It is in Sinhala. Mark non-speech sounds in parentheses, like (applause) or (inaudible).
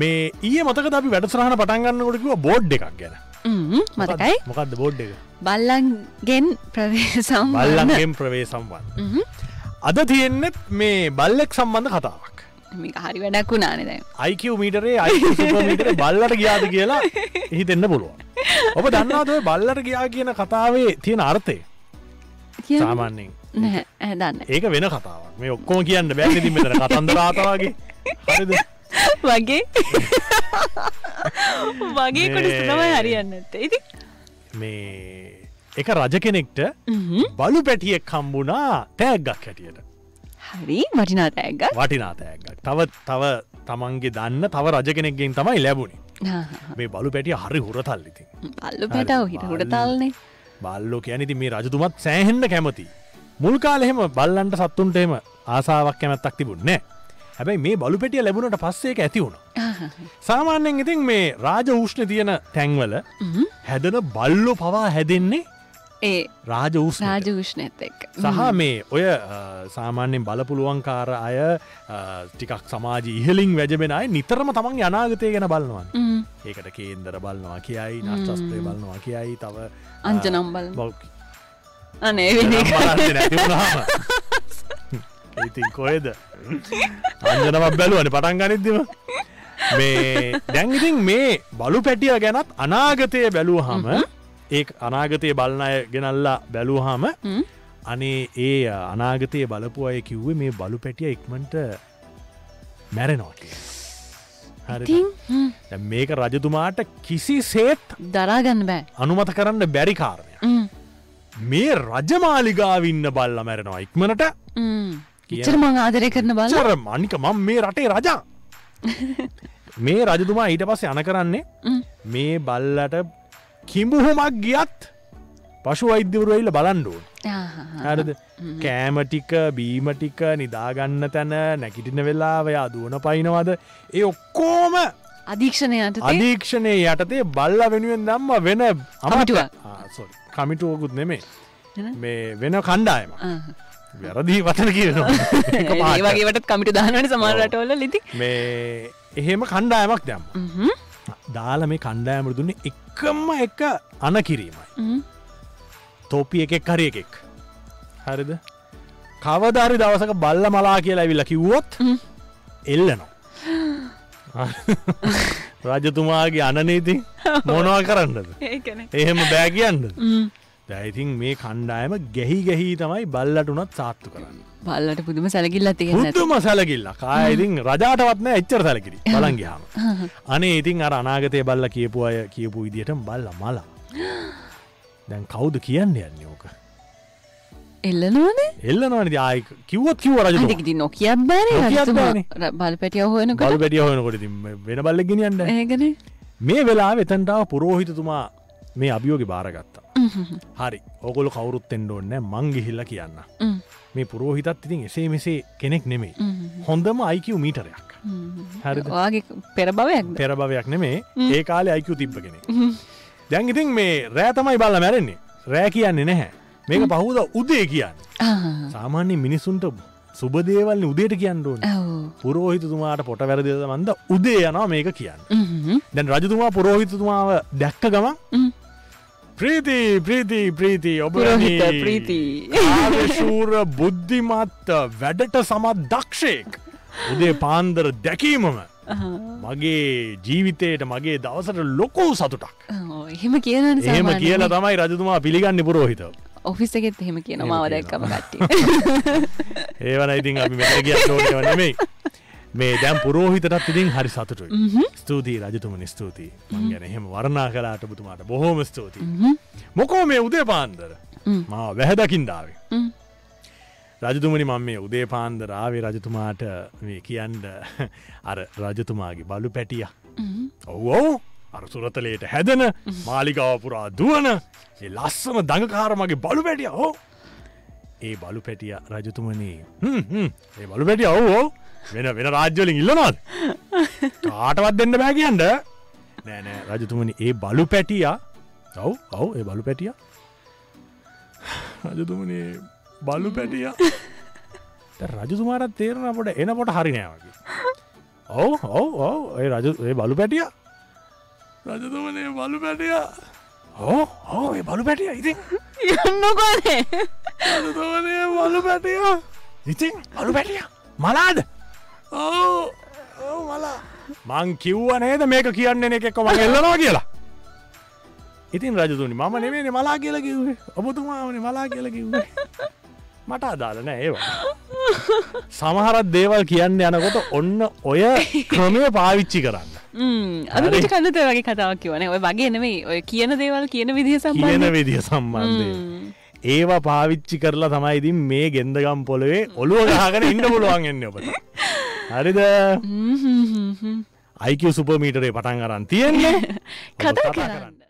මේ ඊය මතක අපි වැඩසරහන පටන්ගන්නකොටකිව බෝඩ් එකක් ගැන. මතකයි. මොකක්ද? බෝඩ් එක? බල්ලන්ගෙන් ප්‍රවේසම් බල්ලන්ගෙන් ප්‍රවේ සම්වන් අද තියෙන්නෙත් මේ බල්ලෙක් සම්බන්ධ කතාවක්. හරි වැඩක් වුණානෙ දැන්. අයිකව මීටරේ අයිමීටර බල්ලට ගියාද කියලා හිතෙන්න්න පුළුවන්. ඔබ දන්නාද බල්ලට ගියා කියන කතාවේ තියෙන අර්ථය? සාමාන්‍යෙන් දන්න ඒක වෙන කතාවක්. මේ ඔක්කොම කියන්න බැ ති මෙතන කතන්ද රාතවාගේ හරිද වගේ. වගේ කොටස තමයි හරියන්න ඇත්ත ඉති මේ එක රජ කෙනෙක්ට බලු පැටියෙක් කම්බුණා තෑග්ගක් හැටියට. හරි වටිනා තෑග වටිනා තෑග්ගක්. තව තව තමන්ගේ දන්න තව රජ කෙනෙක්ගෙන් තමයි ලැබුණේ. මේ බලු පැටිය හරි හුරතල්ලිති පල්ලු පැටව හිට හුට තල්න්නේ බල්ලෝ කියැනති මේ රජතුමත් සෑහෙන්ඩ කැමති. මුල් කාලෙහෙම බල්ලන්ට සත්තුන්ටේම ආසාාවක් කැමැත්තක් තිබුන්නේ හැබැයි මේ බලු පැටිය ලැබුණට පස්සේක ඇති වුණ. සාමාන්‍යෙන් ඉතින් මේ රාජ ඌෂ්ණ තියෙන තැන්වල හැදන බල්ලෝ පවා හැදෙන්නේ ඒ රාජ රාජ විෂ්ණඇත් එක් සහ මේ ඔය සාමාන්‍යෙන් බලපුළුවන්කාර අය ටිකක් සමාජ ඉහලින් වැජබෙන අය නිතරම තමන් අනාගතය ගැන බලන්නවන් ඒකට කේන්දර බලනවා කියයි නශ්චස්ත්‍රය බලනවා කියයි තව අංජනම්බල් බෞ අනේ ඉතින් කොයද අංජනමක් බැලුවන පටන් ගනිද්දිම. මේ දැන්ඉතින් මේ බලු පැටිය ගැනත් අනාගතය බැලූ හම. ඒ අනාගතය බලන අය ගෙනල්ලා බැලූහම අනේ ඒ අනාගතය බලපු අය කිව්වේ මේ බලු පැටිය ඉක්මට මැරෙනවා කිය හරි මේක රජතුමාට කිසි සේත් දරාගන්න බෑ. අනුමත කරන්න බැරි කාරණය මේ රජමාලිගාවින්න බල්ල මැරෙනවා ඉක්මනට ම්. ඉච්චර මං ආදරය කරන බල චර මනික මං මේ රටේ රජා. (laughs) මේ රජතුමා ඊට පස්සේ යන කරන්නේ මේ බල්ලට කිඹුහොමක් ගියත් පශු වෛද්‍යවරුවයිල්ල බලන්ඩුවන් හරද? කෑමටික බීමටික නිදාගන්න තැන නැකිටින වෙලාවය අදුවන පයිනවද ඒ ඔක්කෝම අධීක්ෂණයට අධීක්ෂණය යටතේ බල්ල වෙනුවෙන් දම්ම වෙන කමිටුවක්. කමිටුවකුත් නෙමේ? මේ වෙන කණ්ඩායම වැරදිී වතන කියනවා. (laughs) ඒවගේට කමිට දානට සමාරටවල ලිති මේ එහෙම කණ්ඩායමක් දැම් දාල මේ කණ්ඩායමර දුන්නේ එකම්ම එක අන කිරීමයි. තෝපිය එකෙක් හරි එකෙක්. හරිද? කවධරි දවසක බල්ල මලා කියලා ඇවිල්ල කිව්වොත් එල්ලනවා. (gasps) රජතුමාගේ අනනීති මොනවා කරන්නද? (laughs) ඒකන එහෙම බෑ කියන්න දැයිතින් මේ කණ්ඩායම ගැහි ගැහි තමයි බල්ලටුනත් සාත්තු කරන්න. බල්ලට පුදුම සැලකිල්ල තියෙන පුද්දුම සැලකිල්ල කායිතින් රජාටවත්න එච්චර සැලකිරි බලන්ගයාම අනේ ඉතින් අර අනාගතය බල්ල කියපු අය කියපු ඉදිට බල්ල මලා. දැන් කවුද කියන්න යන්න ඕක? එල්ලනවානේ? එල්ලනවනද ආය කිව්වොත් කිව රජ අටිකිති නොකියත් බෑන. නොකියත් රජතුමා බෑනේ. ර- බල පැටිය බල් වැඩිය හොයනකොට ඉතින් වෙන බල්ල ගෙනියන්න ඒගන මේ වෙලා වෙතන්ටාව පුරෝහිතතුමා මේ අභියෝග බාරගත්තා හරි. ඕකොල කවුරුත් එෙන්ඩ ඕන්න මං ගිහිල්ල කියන්න. මේ පුරෝහිතත් ඉතින් එසේ මෙසේ කෙනෙක් නෙමෙයි. හොඳම අයිකව මීටරයක්. හරිද? වාගේ පෙරභවයක් පෙරභවයක් නෙමේ ඒ කාලේ අයිකු තිබ්බ කෙනෙ දැන් ඉතින් මේ රෑ තමයි බල්ල මැරෙන්නේ. රෑ කියන්නේ නැහැ. මේක පහුද උදේ කියන්න. සාමාන්‍ය මිනිසුන්ට සුබදේවල්න උදේට කියන්න ඕන. පුරෝහිතතුමාට පොට වැරදිද මන්ද උදේ යනවා මේක කියන්න. දැන් රජතුමා පුරෝහිතතුමාව දැක්ක ගම ප්‍රීති ප්‍රීති ප්‍රීති ඔබ ප්‍රීති. ශූර බුද්ධිමත් වැඩට සමත් දක්ෂයෙක්. උදේ පාන්දර දැකීමම මගේ ජීවිතයට මගේ දවසට ලොකෝ සතුටක්. එහෙම කියන එහෙම කියලා තමයි රජතුමා පිළිගන්න පුරෝහිත ඔෆිස් එකෙත් එහෙම කියන එහෙම මාව කියනවා. දැක්කම කට්ටිය. (laughs) ඒවන ඉතින් අපි මෙත කිය ඕනව නෙමෙයි මේ දැම් පුරෝහිතටත් ඉතින් හරි සතුටුයි. ස්තුතියි රජතුමනි ස්තුතියි. මං ගැන එහෙම වර්ණා කලාට බුතුමාට බොහෝම ස්තුතියි. මොකෝ මේ උදේ පාන්දර මා වැහැදකින්දාවේ රජතුමනි මං මේ උදේ පාන්දරාවේ රජතුමාට මේ කියන්ඩ (laughs) අර රජතුමාගේ බලු පැටිය. ඔව්වෝ අර සුරතලයට හැදන මාලිකාවපුරා දුවන ලස්සම දඟකාරමගේ බලු පැටිය හෝ ඒ බලු පැටිය රජතුමනී. ඒ බලු පැටිය ඔවෝ වෙන වෙන රාජ්‍යලින් ඉල්ලනොත් කාටවත් දෙන්න බෑ කියන්ට නෑනෑ රජතුමනි ඒ බලු පැටිය. ඔව් ඔව් ඒ බලු පැටිය. රජතුමනේ බලු පැටිය. රජතුමාට තේරණ පොට එනපොට හරිනෑවගේ ඔව ඔව ඔව ඒ රජ ඒ බලු පැටිය. රජතුමනේ බලු පැටිය. ඕ ඕ ඒ බලු පැටිය ඉතින්. යන්නකොනේ බලු පැටිය. ඉතින් බලු පැටිය මලාද මං කිව්ව නේද මේක කියන්නේ එකෙක්ක මං එල්ලනවා කියලා? ඉතින් රජතුනි මම නෙමේ මලා කියල කිව්වේ. ඔබතුමාවන මලා කියල කිව්වේ. මට අදාලන ඒවා. සමහරත් දේවල් කියන්න යනකොට ඔන්න ඔය ක්‍රමය පාවිච්චි කරන්න. අදට කන්නත වගේ කතාවක් කිවන ඔය වගේ නෙමයි. ඔය කියන දේවල් කියන විදිහ කියන සම්බන්ධ විදිහ සම්බන්ධය ඒවා පාවිච්චි කරලා තමයිඉතින් මේ ගෙන්දගම් පොළොවේ ඔළුව ගහගෙන ඉන්න පුළුවන් එන්න ඔබට හරිද? අයික සුපමීටරේ පටන් අරන් තියෙන්නේ. (laughs) ඔබ කතා කරන්න